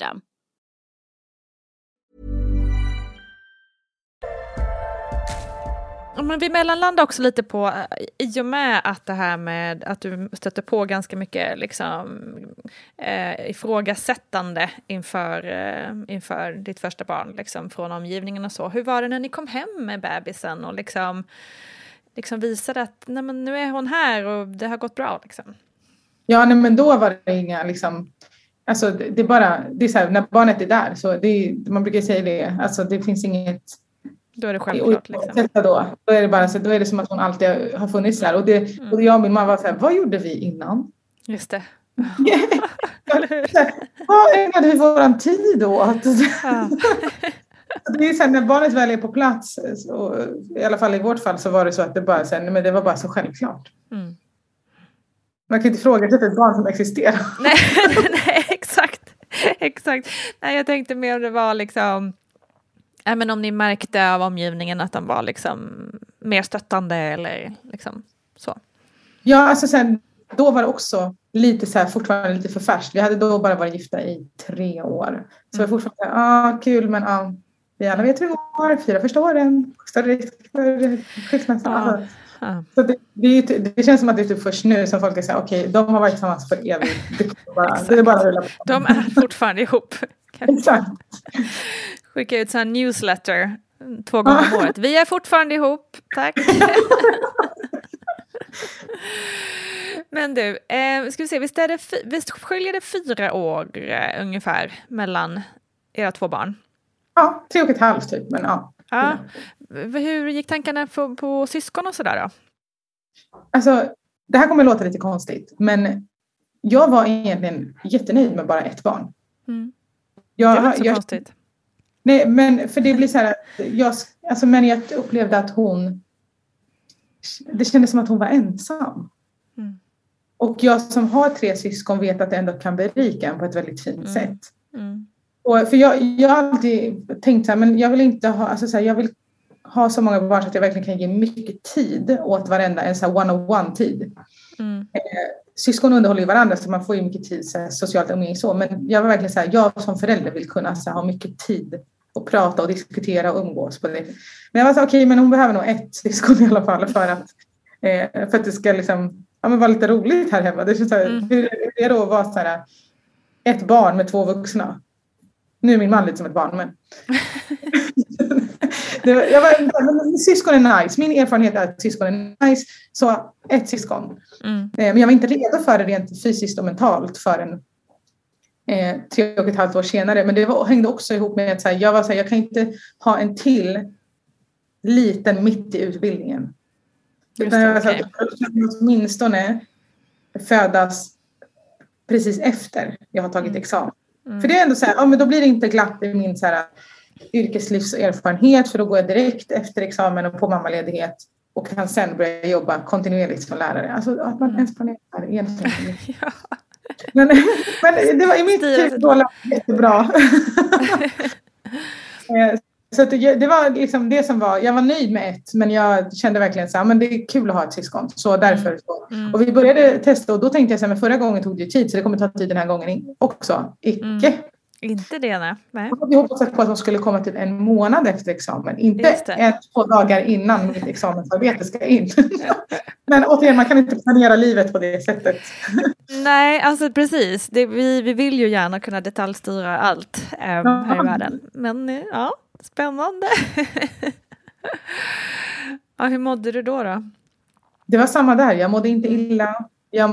Ja, Men vi mellanlandar också lite på, eh, i och med att det här med att du stöter på ganska mycket liksom, eh, ifrågasättande inför, eh, inför ditt första barn, liksom, från omgivningen och så. Hur var det när ni kom hem med bebisen och liksom, liksom visade att nej, men nu är hon här och det har gått bra? Liksom? Ja, nej, men då var det inga liksom, alltså det, är bara, det är så här, när barnet är där så det man brukar säga det, alltså det finns inget Då är det självklart. Liksom. Då, då är det bara så, då är det som att hon alltid har funnits där och, det, Mm. och jag och min mamma var så här, vad gjorde vi innan? Just det. [LAUGHS] Vad ägnade vi våran tid åt? Ja. [LAUGHS] Det är så här, när barnet väl är på plats, så, i alla fall i vårt fall så var det så att det bara, så här, men det var bara så självklart. Mm. Man kan inte ifrågasätta ett barn som existerar. nej, [LAUGHS] nej, [LAUGHS] exakt. Nej, jag tänkte mer om det var liksom, ja, men om ni märkte av omgivningen att de var liksom mer stöttande eller liksom så. Ja, alltså sen, då var det också lite så här, fortfarande lite för färskt. Vi hade då bara varit gifta i tre år. Så det var fortfarande, ja ah, kul men ah, vi alla vet hur det går. Fyra första åren, större risk för skilsmässa. Ja. Så det, det, det känns som att det är typ först nu som folk är såhär, okej, de har varit tillsammans för evigt. Det, bara, det är bara att rulla på. De är fortfarande ihop. [LAUGHS] Exakt. Skicka ut en newsletter två gånger om året. Vi är fortfarande ihop, tack. [LAUGHS] Men du, eh, ska vi se, visst, är det, visst skiljer det fyra år eh, ungefär mellan era två barn? Ja, tre och ett halvt typ, men ja. Ja. Hur gick tankarna på, på syskon och sådär då? Alltså, det här kommer låta lite konstigt, men jag var egentligen jättenöjd med bara ett barn. Mm. Jag, Det var inte så jag, konstigt. Nej, men för det blir så här att jag, alltså, men jag upplevde att hon, det kändes som att hon var ensam. Mm. Och jag som har tre syskon vet att det ändå kan berika en på ett väldigt fint Mm. sätt. Mm. Och för jag, jag har alltid tänkt så här, men jag vill inte ha, alltså så här, jag vill ha så många barn så att jag verkligen kan ge mycket tid åt varenda, en så här one-on-one tid. Mm. Syskon underhåller ju varandra så man får ju mycket tid så här, socialt umgänge så. Men jag var verkligen så här, jag som förälder vill kunna så här, ha mycket tid och prata och diskutera och umgås på det. Men jag var så okej, men hon behöver nog ett syskon i alla fall för att, eh, för att det ska liksom, ja, men vara lite roligt här hemma. Det känns så här, Mm. Hur är det då att vara så här, ett barn med två vuxna? Nu är min man lite som ett barn, men [LAUGHS] var, jag var, men syskon är nice. Min erfarenhet är att syskon är nice. Så ett syskon. Mm. Eh, Men jag var inte redo för det rent fysiskt och mentalt förrän eh, tre och ett halvt år senare. Men det var, hängde också ihop med att här, jag var så här, jag kan inte ha en till liten mitt i utbildningen. Just Utan jag var så här, kan åtminstone födas precis efter jag har tagit examen. För det är ändå så här, ja, men då blir det inte glapp i min så här, yrkeslivserfarenhet för då går jag direkt efter examen och på mammaledighet och kan sen börja jobba kontinuerligt som lärare. Alltså att man ens planerar egentligen. [LAUGHS] Ja. Men, men det var i mitt då det jättebra. [LAUGHS] Eh, så det, det var liksom det som var, jag var nöjd med ett men jag kände verkligen så här, men det är kul att ha ett syskon. Så därför så. Mm. Och vi började testa och då tänkte jag så här, men förra gången tog det tid så det kommer ta tid den här gången också. Icke. Mm. Inte det nej. nej. Vi hoppades på att de skulle komma typ en månad efter examen, inte en, två dagar innan mitt examensarbete ska in. [LAUGHS] Men återigen, man kan inte planera livet på det sättet. [LAUGHS] Nej, alltså precis. Det, vi, vi vill ju gärna kunna detaljstyra allt eh, här i världen. Men eh, ja, spännande. [LAUGHS] ja, hur mådde du då? då? Det var samma där, jag mådde inte illa. Jag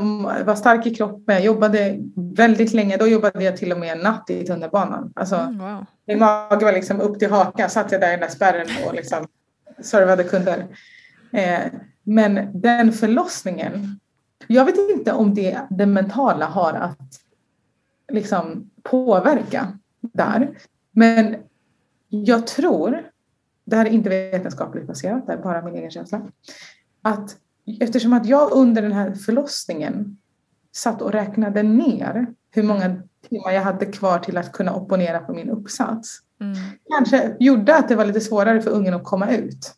var stark i kroppen, jag jobbade väldigt länge. Då jobbade jag till och med natt i tunnelbanan. Alltså, Mm, wow. Min mage var liksom upp till hakan, satt jag där i den där spärren och liksom servade kunder. Eh, men den förlossningen, jag vet inte om det, det mentala har att liksom påverka där. Men jag tror, det här är inte vetenskapligt baserat, det är bara min egen känsla, att eftersom att jag under den här förlossningen satt och räknade ner hur många timmar jag hade kvar till att kunna opponera på min uppsats. Mm. Kanske gjorde att det var lite svårare för ungen att komma ut.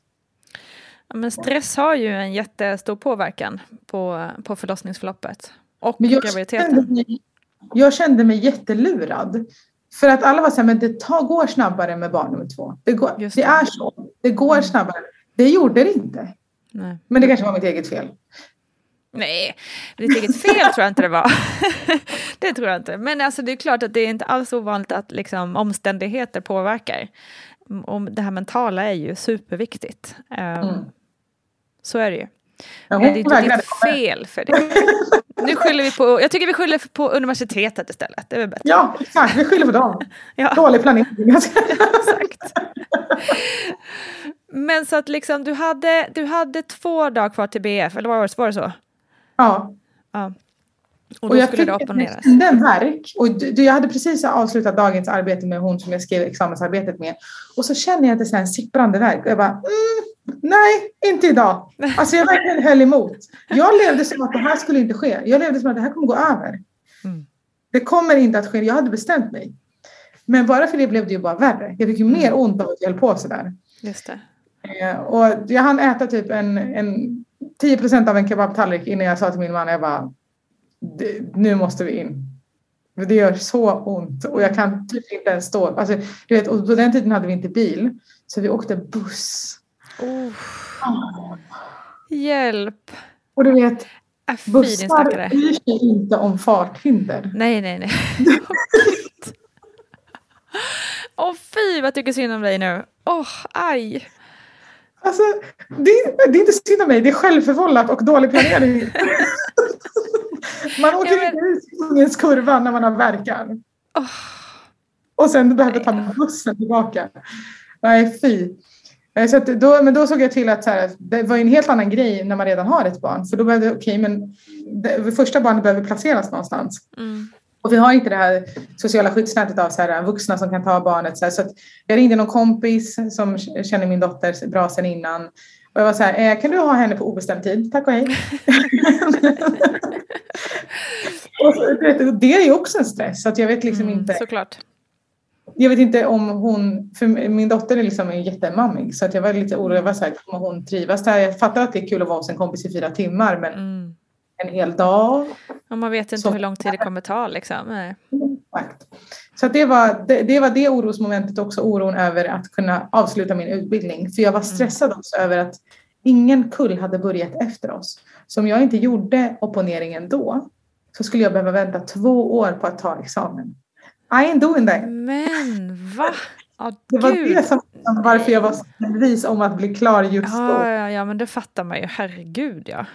Ja, men stress har ju en jättestor påverkan på, på förlossningsförloppet. Och Men jag graviditeten. kände, mig, jag kände mig jättelurad. För att alla var så här, men det tar, går snabbare med barn nummer två. Det, går, det det. är så. Det går snabbare. Det gjorde det inte. Nej. Men det kanske var mitt eget fel. Nej, ditt eget fel tror jag inte det var. [LAUGHS] det tror jag inte. Men alltså, det är klart att det är inte alls ovanligt att liksom, omständigheter påverkar. Och det här mentala är ju superviktigt. Um, Mm. Så är det ju. Men det är inte ditt fel för det. Nu skyller vi på, jag tycker vi skyller på universitetet istället. Det är väl bättre. Ja, exakt. Vi skyller på dem. [LAUGHS] Ja. Dålig planering. [LAUGHS] Exakt. Men så att liksom du hade, du hade två dagar kvar till BF, eller var det, var det så? ja. Ja. Och då jag skulle det fick-. Jag kände verk. Och jag hade precis avslutat dagens arbete med hon som jag skrev examensarbetet med. Och så känner jag att det så här en sipprande verk. Och jag bara, mm, nej, inte idag. Alltså jag verkligen höll emot. Jag levde som att det här skulle inte ske. Jag levde som att det här kommer gå över. Mm. Det kommer inte att ske. Jag hade bestämt mig. Men bara för det blev det ju bara värre. Jag fick ju mer ont av att jag höll på sådär. Just det. Eh, och jag hann äta typ en, en 10 procent av en kebabtallrik innan jag sa till min man, jag bara, "Det- nu måste vi in. Det gör så ont och jag kan typ inte ens stå. Alltså, du vet, och på den tiden hade vi inte bil, så vi åkte buss. Oh. Hjälp! Och du vet, fy din bussar bryr sig inte om farthinder. Nej, nej, nej. [LAUGHS] Åh fy vad jag tycker synd om dig nu. Åh, aj. Alltså, det, är- det är inte synd om mig, det är självförvållat och dålig planering. [LAUGHS] man åker Ja, men- inte ut kungens kurva när man har verkar. Åh. Och sen behöver ta bussen tillbaka. Nej, fy. Eh, Så då, men då såg jag till att så här, det var en helt annan grej när man redan har ett barn. För då behövde, okej, men det, första barnet behöver placeras någonstans. Mm. Och vi har inte det här sociala skyddsnätet av så här, vuxna som kan ta barnet. Så, så jag ringde någon kompis som känner min dotter bra sedan innan. Och jag var så här, eh, kan du ha henne på obestämd tid? Tack och hej. [LAUGHS] och så, det är ju också en stress. Så jag vet liksom Mm, inte. såklart. Jag vet inte om hon, för min dotter är liksom jättemammig så att jag var lite orolig. Jag var så här, kommer hon trivas där? Jag fattar att det är kul att vara hos en kompis i fyra timmar men Mm. En hel dag. Och man vet inte Så- hur lång tid det kommer ta liksom. Exakt. Så det, var, det, det var det orosmomentet också, oron över att kunna avsluta min utbildning. För jag var stressad också över att ingen kull hade börjat efter oss. Så om jag inte gjorde opponeringen då så skulle jag behöva vänta två år på att ta examen. I ain't doing that. Men va? Ja, Det var gud. det som varför jag var så envis om att bli klar just då. Ja, ja, ja, men det fattar man ju. Herregud, ja.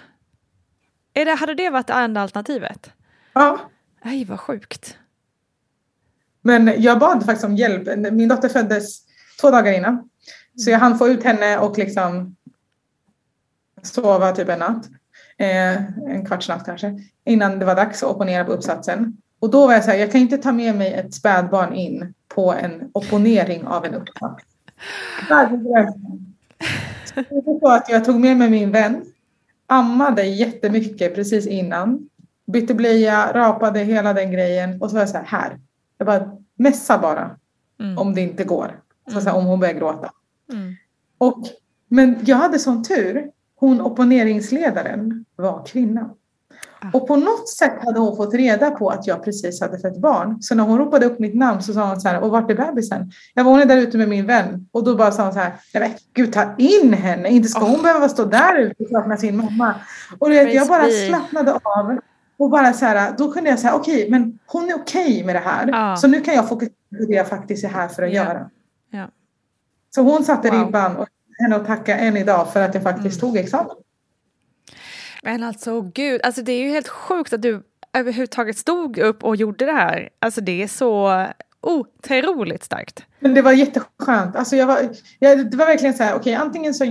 Är det, hade det varit det enda alternativet? Ja, Nej, vad sjukt. Men jag bad faktiskt om hjälp. Min dotter föddes två dagar innan. Så jag hann få ut henne och liksom sova typ en natt. Eh, en kvarts natt kanske. Innan det var dags att opponera på uppsatsen. Och då var jag så här, jag kan inte ta med mig ett spädbarn in på en opponering av en uppsats. [LAUGHS] Så att jag tog med mig min vän, ammade jättemycket precis innan, bytte blöja, rapade hela den grejen och så var jag så här, här. Jag bara, mässa bara mm. om det inte går. Så, så här, om hon börjar gråta. Mm. Och, men jag hade sån tur. Hon opponeringsledaren var kvinna. Och på något sätt hade hon fått reda på att jag precis hade fött barn. Så när hon ropade upp mitt namn så sa hon så här, och vart är bebisen? Jag var hon är där ute med min vän. Och då bara sa hon så här, nej gud ta in henne, inte ska hon oh. behöva stå där ute och sakna sin mamma. Och vet, jag bara slappnade av. Och bara så här, då kunde jag säga, okej, okay, men hon är okej okay med det här. Ah. Så nu kan jag fokusera på det jag faktiskt är här för att yeah. göra. Yeah. Så hon satte wow. ribban och henne att tacka än idag för att jag faktiskt mm. tog examen. Men alltså gud, alltså det är ju helt sjukt att du överhuvudtaget stod upp och gjorde det här. Alltså det är så otroligt starkt. Men det var jätteskönt. Alltså jag var, jag, det var verkligen så här, okej okay, antingen så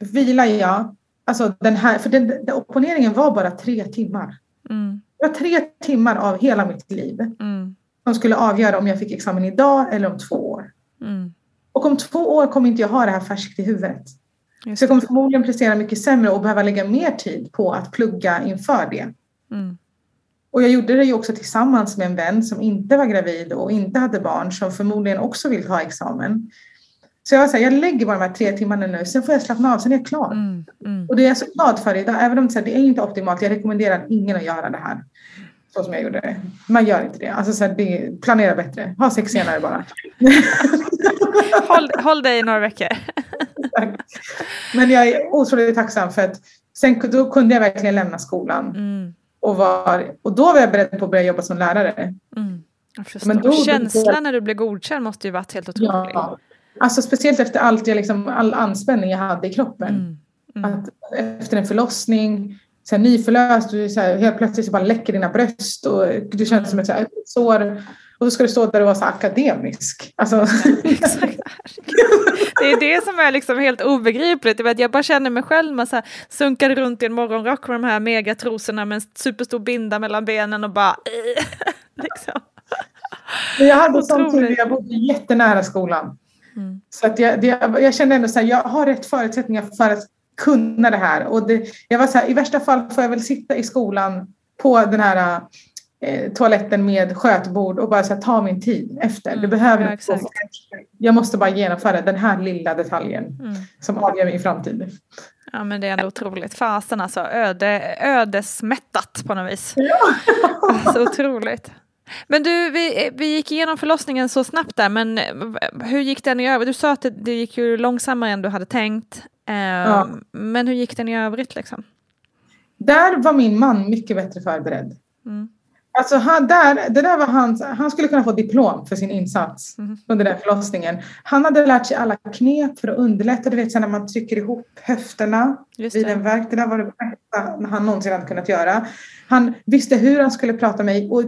vilar jag, alltså den här, för den, den opponeringen var bara tre timmar. Mm. Det var tre timmar av hela mitt liv mm. som skulle avgöra om jag fick examen idag eller om två år. Mm. Och om två år kommer inte jag ha det här färskt i huvudet. Just så jag kommer förmodligen prestera mycket sämre och behöva lägga mer tid på att plugga inför det. Mm. Och jag gjorde det ju också tillsammans med en vän som inte var gravid och inte hade barn som förmodligen också vill ta examen. Så jag var så här, jag lägger bara de här tre timmarna nu, sen får jag slappna av, sen är jag klar. Mm, mm. Och det är jag så glad för idag, även om det, är inte optimalt. Jag rekommenderar ingen att göra det här så som jag gjorde det. Man gör inte det. Alltså, så här, det planera bättre. Ha sex senare bara. [LAUGHS] håll, håll dig i några veckor. Men jag är otroligt tacksam för att sen då kunde jag verkligen lämna skolan. Mm. Och, var, och då var jag beredd på att börja jobba som lärare. Mm. Men då, Känslan när du blev godkänd måste ju varit helt otrolig. Ja. Alltså speciellt efter allt jag liksom, all anspänning jag hade i kroppen. Mm. Mm. Att efter en förlossning, så här, nyförlöst, du, så här, helt plötsligt så bara läcker dina bröst och du känns som ett så här, sår. Och så ska du stå där och vara så akademisk. Alltså. Exakt. Det är det som är liksom helt obegripligt. Jag bara känner mig själv, man så här, sunkade runt i en morgonrock med de här megatrosorna med en superstor binda mellan benen och bara... [LAUGHS] liksom. Jag hade sån tur, jag bodde jättenära skolan. Mm. Så att jag, det, jag kände ändå så här, jag har rätt förutsättningar för att kunna det här. Och det, jag var så här, i värsta fall får jag väl sitta i skolan på den här eh, toaletten med skötbord och bara så här, ta min tid efter. Mm, det behöver ja, Jag måste bara genomföra den här lilla detaljen mm. som avgör min framtid. Ja men det är ändå otroligt. Fasen alltså, öde, ödesmättat på något vis. Ja. Så otroligt. Men du, vi, vi gick igenom förlossningen så snabbt där, men hur gick den i övrigt? Du sa att det, det gick ju långsammare än du hade tänkt. Eh, ja. Men hur gick den i övrigt liksom? Där var min man mycket bättre förberedd. Mm. Alltså han, där, det där var hans, han skulle kunna få diplom för sin insats mm. under den förlossningen. Han hade lärt sig alla knep för att underlätta, du vet när man trycker ihop höfterna vid en verk. Det där var det bästa han någonsin hade kunnat göra. Han visste hur han skulle prata med mig och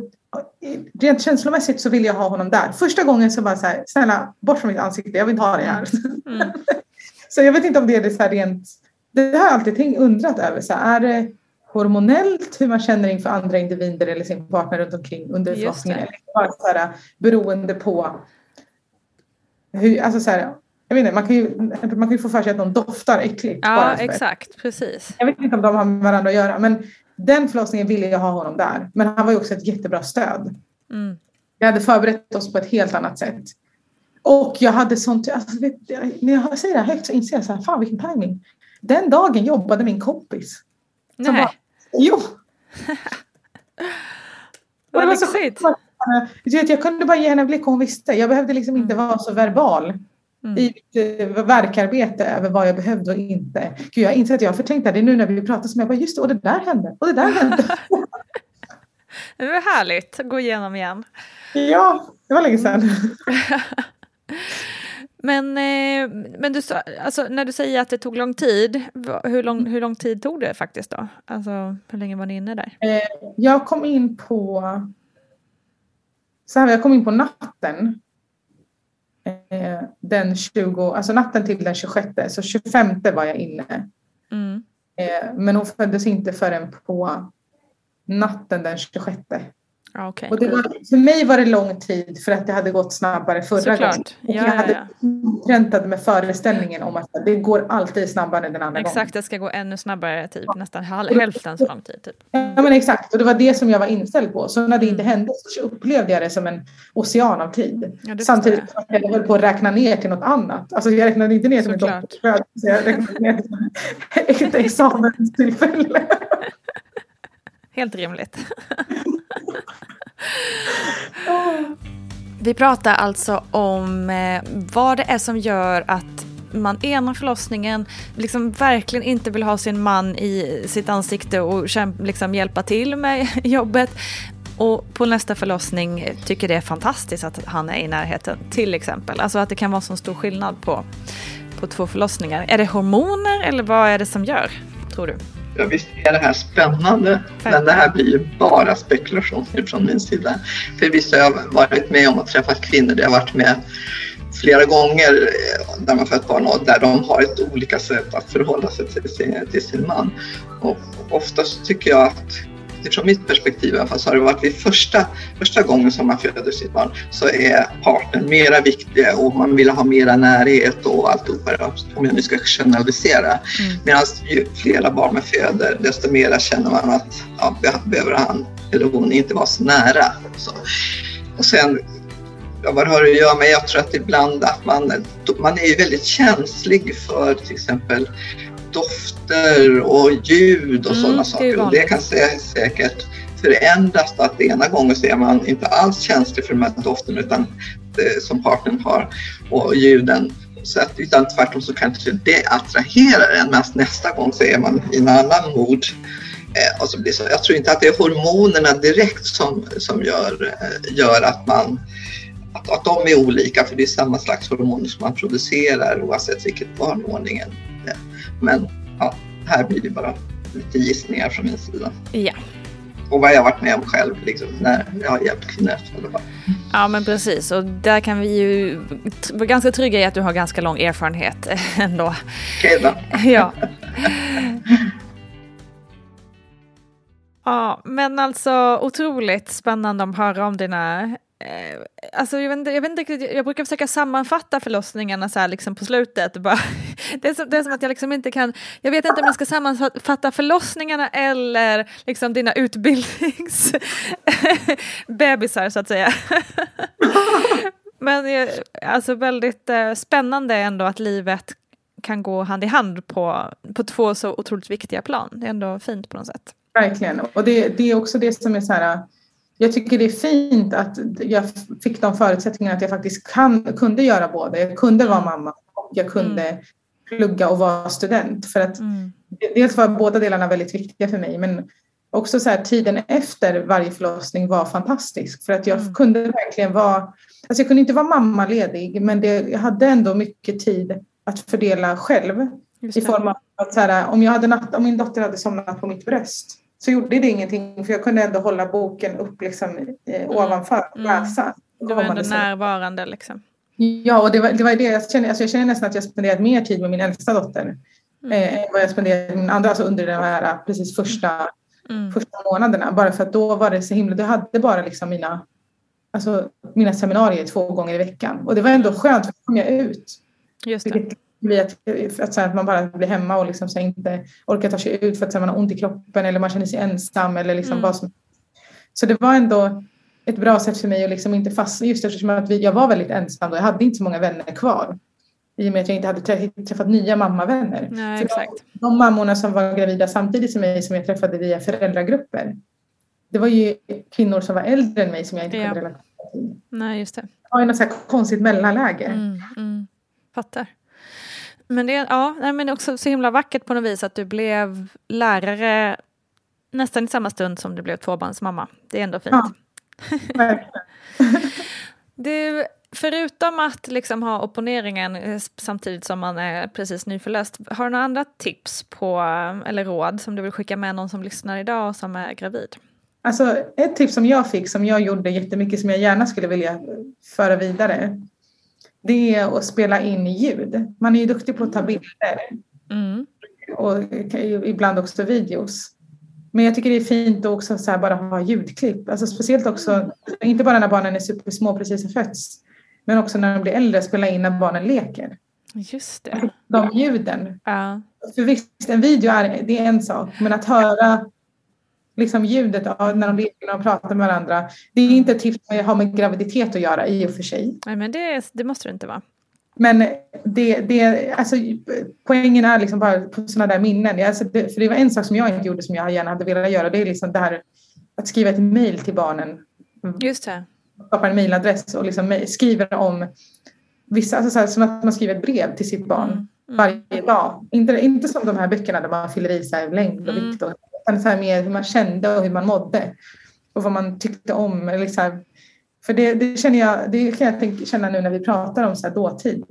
rent känslomässigt så ville jag ha honom där. Första gången så bara så här, snälla bort från mitt ansikte, jag vill inte ha det här. Mm. [LAUGHS] så jag vet inte om det är det så här rent, det har jag alltid undrat över. Så här, är det hormonellt hur man känner inför andra individer eller sin partner runt omkring under förlossningen? Eller bara så här, beroende på hur, alltså så här, jag vet inte, man kan, ju, man kan ju få för sig att någon doftar äckligt. Ja, exakt, precis. Jag vet inte om de har med varandra att göra, men den förlossningen ville jag ha honom där. Men han var ju också ett jättebra stöd. Mm. Jag hade förberett oss på ett helt annat sätt. Och jag hade sånt, alltså, vet, när jag säger det här högt så inser jag så här, fan vilken timing. Den dagen jobbade min kompis. Nej. Bara, jo. [LAUGHS] Vad det var så sjukt. Jag kunde bara ge henne en blick och hon visste. Jag behövde liksom inte mm. vara så verbal mm. i mitt eh, verkarbete över vad jag behövde och inte. Gud, jag inser att jag har förtänkt det. Nu när vi pratar som jag bara, just det, och det där hände, och det där hände. [LAUGHS] det var härligt att gå igenom igen. Ja, det var länge sedan. [LAUGHS] men, eh, men du, alltså, när du säger att det tog lång tid, hur lång, hur lång tid tog det faktiskt då? Alltså, hur länge var ni inne där? Eh, jag kom in på så här, jag kom in på natten. Eh, den 20, alltså natten till den 26, så 25 var jag inne. Mm. Men hon föddes inte förrän på natten den 26. Ja, okej. Och det var, för mig var det lång tid för att det hade gått snabbare förra Såklart. gången. Ja, jag ja, hade präntat med föreställningen om att det går alltid snabbare den andra gången. Exakt, det ska gå ännu snabbare, typ nästan hal- hälften så lång tid. Typ. Ja men exakt, och det var det som jag var inställd på. Så när det inte Mm. hände så upplevde jag det som en ocean av tid. Ja, Samtidigt som jag höll på att räkna ner till något annat. Alltså jag räknade inte ner till min Såklart. dotters födelse, jag räknade ner till ett [LAUGHS] examenstillfälle. Helt rimligt. [LAUGHS] Vi pratar alltså om eh, vad det är som gör att man ena förlossningen liksom verkligen inte vill ha sin man i sitt ansikte och liksom hjälpa till med [LAUGHS] jobbet. Och på nästa förlossning tycker det är fantastiskt att han är i närheten, till exempel. Alltså att det kan vara så stor skillnad på, på två förlossningar. Är det hormoner eller vad är det som gör, tror du? Ja, visst är det här spännande, men det här blir ju bara spekulation från min sida. För visst har jag varit med om att träffa kvinnor, det har varit med flera gånger eh, där man fött barn och där de har ett olika sätt att förhålla sig till sin, till sin man. Och oftast tycker jag att utifrån mitt perspektiv i alla fall, så har det varit vid första, första gången som man föder sitt barn så är partnern mera viktig och man vill ha mera närhet och alltihopa om jag nu ska generalisera. Mm. Medan ju flera barn man föder desto mera känner man att ja, be- behöver han eller hon inte vara så nära. Så. Och sen Ja, vad har det att göra med? Jag tror att ibland att man, man är väldigt känslig för till exempel dofter och ljud och Mm, sådana saker. Och det kan sä- säkert förändras att ena gången så är man inte alls känslig för de här dofterna utan det, som partnern har och ljuden. Så att, utan tvärtom så kanske det attraherar en medan nästa gång så är man i en annan mood. Eh, och så blir så. Jag tror inte att det är hormonerna direkt som, som gör, eh, gör att man att, att de är olika för det är samma slags hormoner som man producerar oavsett vilket barnordningen är. Men ja, här blir det bara lite gissningar från min sida. Ja. Och vad jag varit med om själv liksom, när jag har hjälpt kvinnor att föda barn. Ja men precis och där kan vi ju vara ganska trygga i att du har ganska lång erfarenhet [LAUGHS] ändå. Okej då. [LAUGHS] Ja. Ja men alltså otroligt spännande att höra om dina eh, Alltså jag vet, inte, jag vet inte jag brukar försöka sammanfatta förlossningarna så här liksom på slutet. [LAUGHS] Bara, det, är som, det är som att jag liksom inte kan, jag vet inte om jag ska sammanfatta förlossningarna eller liksom dina utbildningsbebisar [LAUGHS] så att säga. [LAUGHS] Men eh, alltså väldigt eh, spännande ändå att livet kan gå hand i hand på, på två så otroligt viktiga plan. Det är ändå fint på något sätt. Verkligen. Och det, det är också det som är så här. Jag tycker det är fint att jag fick de förutsättningarna att jag faktiskt kan, kunde göra både. Jag kunde vara mamma och jag kunde plugga och vara student. För att dels var båda delarna väldigt viktiga för mig. Men också så här, tiden efter varje förlossning var fantastisk. För att jag kunde verkligen vara, alltså jag kunde inte vara mammaledig men det, jag hade ändå mycket tid att fördela själv. I form av att så här, om, jag hade natt, om min dotter hade somnat på mitt bröst så gjorde det ingenting för jag kunde ändå hålla boken upp liksom, eh, ovanför och Mm. läsa. Du var ändå närvarande liksom. Ja, och det var, det var det jag känner. Alltså jag känner nästan att jag spenderat mer tid med min äldsta dotter eh, än vad jag spenderat med min andra, alltså under de här precis första, Mm. första månaderna. Bara för att då var det så himla, jag hade bara liksom mina, alltså mina seminarier två gånger i veckan. Och det var ändå skönt för då kom jag ut. Just det. Vilket blir att, att, så att man bara blir hemma och liksom så inte orkar ta sig ut för att så man har ont i kroppen eller man känner sig ensam eller liksom Mm. vad som Så det var ändå ett bra sätt för mig att liksom inte fastna just eftersom att vi, jag var väldigt ensam och jag hade inte så många vänner kvar. I och med att jag inte hade trä- träffat nya mammavänner. Nej, exakt. De, de mammorna som var gravida samtidigt som mig som jag träffade via föräldragrupper. Det var ju kvinnor som var äldre än mig som jag inte Ja. kunde relatera till. Nej, just det. Det var ju något så här konstigt mellanläge. Mm, mm. Fattar. Men det är ja, nej, men också så himla vackert på något vis att du blev lärare nästan i samma stund som du blev tvåbarnsmamma. Det är ändå fint. Ja. [LAUGHS] Du, förutom att liksom ha opponeringen eh, samtidigt som man är precis nyförlöst, har du några andra tips på, eller råd som du vill skicka med någon som lyssnar idag och som är gravid? Alltså ett tips som jag fick som jag gjorde jättemycket som jag gärna skulle vilja föra vidare. Det är att spela in ljud. Man är ju duktig på att ta bilder. Mm. Och ibland också videos. Men jag tycker det är fint att också så bara ha ljudklipp. Alltså speciellt också, inte bara när barnen är supersmå precis har fötts. Men också när de blir äldre, spela in när barnen leker. Just det. De ljuden. Ja. För visst, en video är, det är en sak. Men att höra liksom ljudet av när de leker och pratar med varandra. Det är inte ett tips som har med graviditet att göra i och för sig. Nej, men det, det måste det inte vara. Men det, det, alltså, poängen är liksom bara på sådana där minnen. Alltså det, för det var en sak som jag inte gjorde som jag gärna hade velat göra. Det är liksom det här att skriva ett mejl till barnen. Just det. Skapa en mejladress och liksom skriver om vissa, alltså så här, som att man skriver ett brev till sitt barn Mm. Mm. varje dag. Inte, inte som de här böckerna där man fyller i så här längd och Mm. vikt. Och, utan så här mer hur man kände och hur man mådde. Och vad man tyckte om. Eller så här, för det, det känner jag, det kan jag tänka, känna nu när vi pratar om så här dåtid.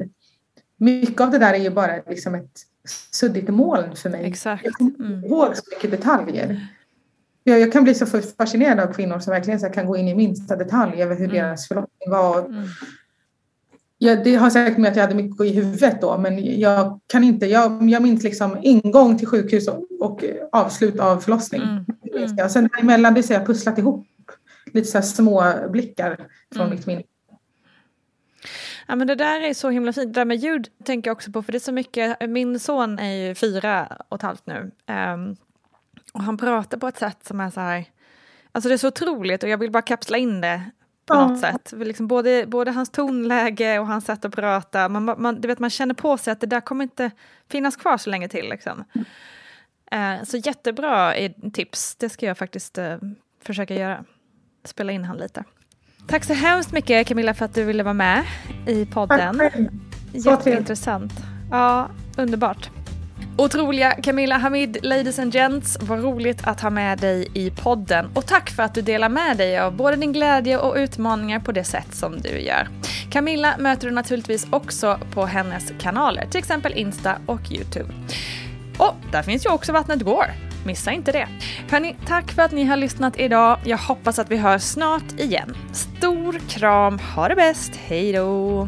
Mycket av det där är ju bara liksom ett suddigt moln för mig. Exakt. Jag kommer Mm. inte ihåg så mycket detaljer. Jag, jag kan bli så fascinerad av kvinnor som verkligen så kan gå in i minsta detalj över hur Mm. deras förlossning var. Mm. Ja, det har säkert med att jag hade mycket i huvudet då, men jag kan inte. Jag, jag minns liksom ingång till sjukhus och, och avslut av förlossning. Mm. Minns jag. Sen däremellan det har jag pusslat ihop lite så små blickar från Mm. mitt minne. Ja, men det där är så himla fint. Det där med ljud tänker jag också på, för det är så mycket. Min son är ju fyra och ett halvt nu. Ehm, och han pratar på ett sätt som är så här... Alltså det är så otroligt och jag vill bara kapsla in det på något sätt. Liksom både, både hans tonläge och hans sätt att prata. Man, man, du vet, man känner på sig att det där kommer inte finnas kvar så länge till. Liksom. Eh, så jättebra tips. Det ska jag faktiskt eh, försöka göra. Spela in han lite. Tack så hemskt mycket Camilla för att du ville vara med i podden. Tack. Jätteintressant. Ja, underbart. Otroliga Camilla Hamid, ladies and gents, vad roligt att ha med dig i podden. Och tack för att du delar med dig av både din glädje och utmaningar på det sätt som du gör. Camilla möter du naturligtvis också på hennes kanaler, till exempel Insta och Youtube. Och där finns ju också Vattnet går. Missa inte det. Hörni, tack för att ni har lyssnat idag. Jag hoppas att vi hörs snart igen. Stor kram, ha det bäst, hej då!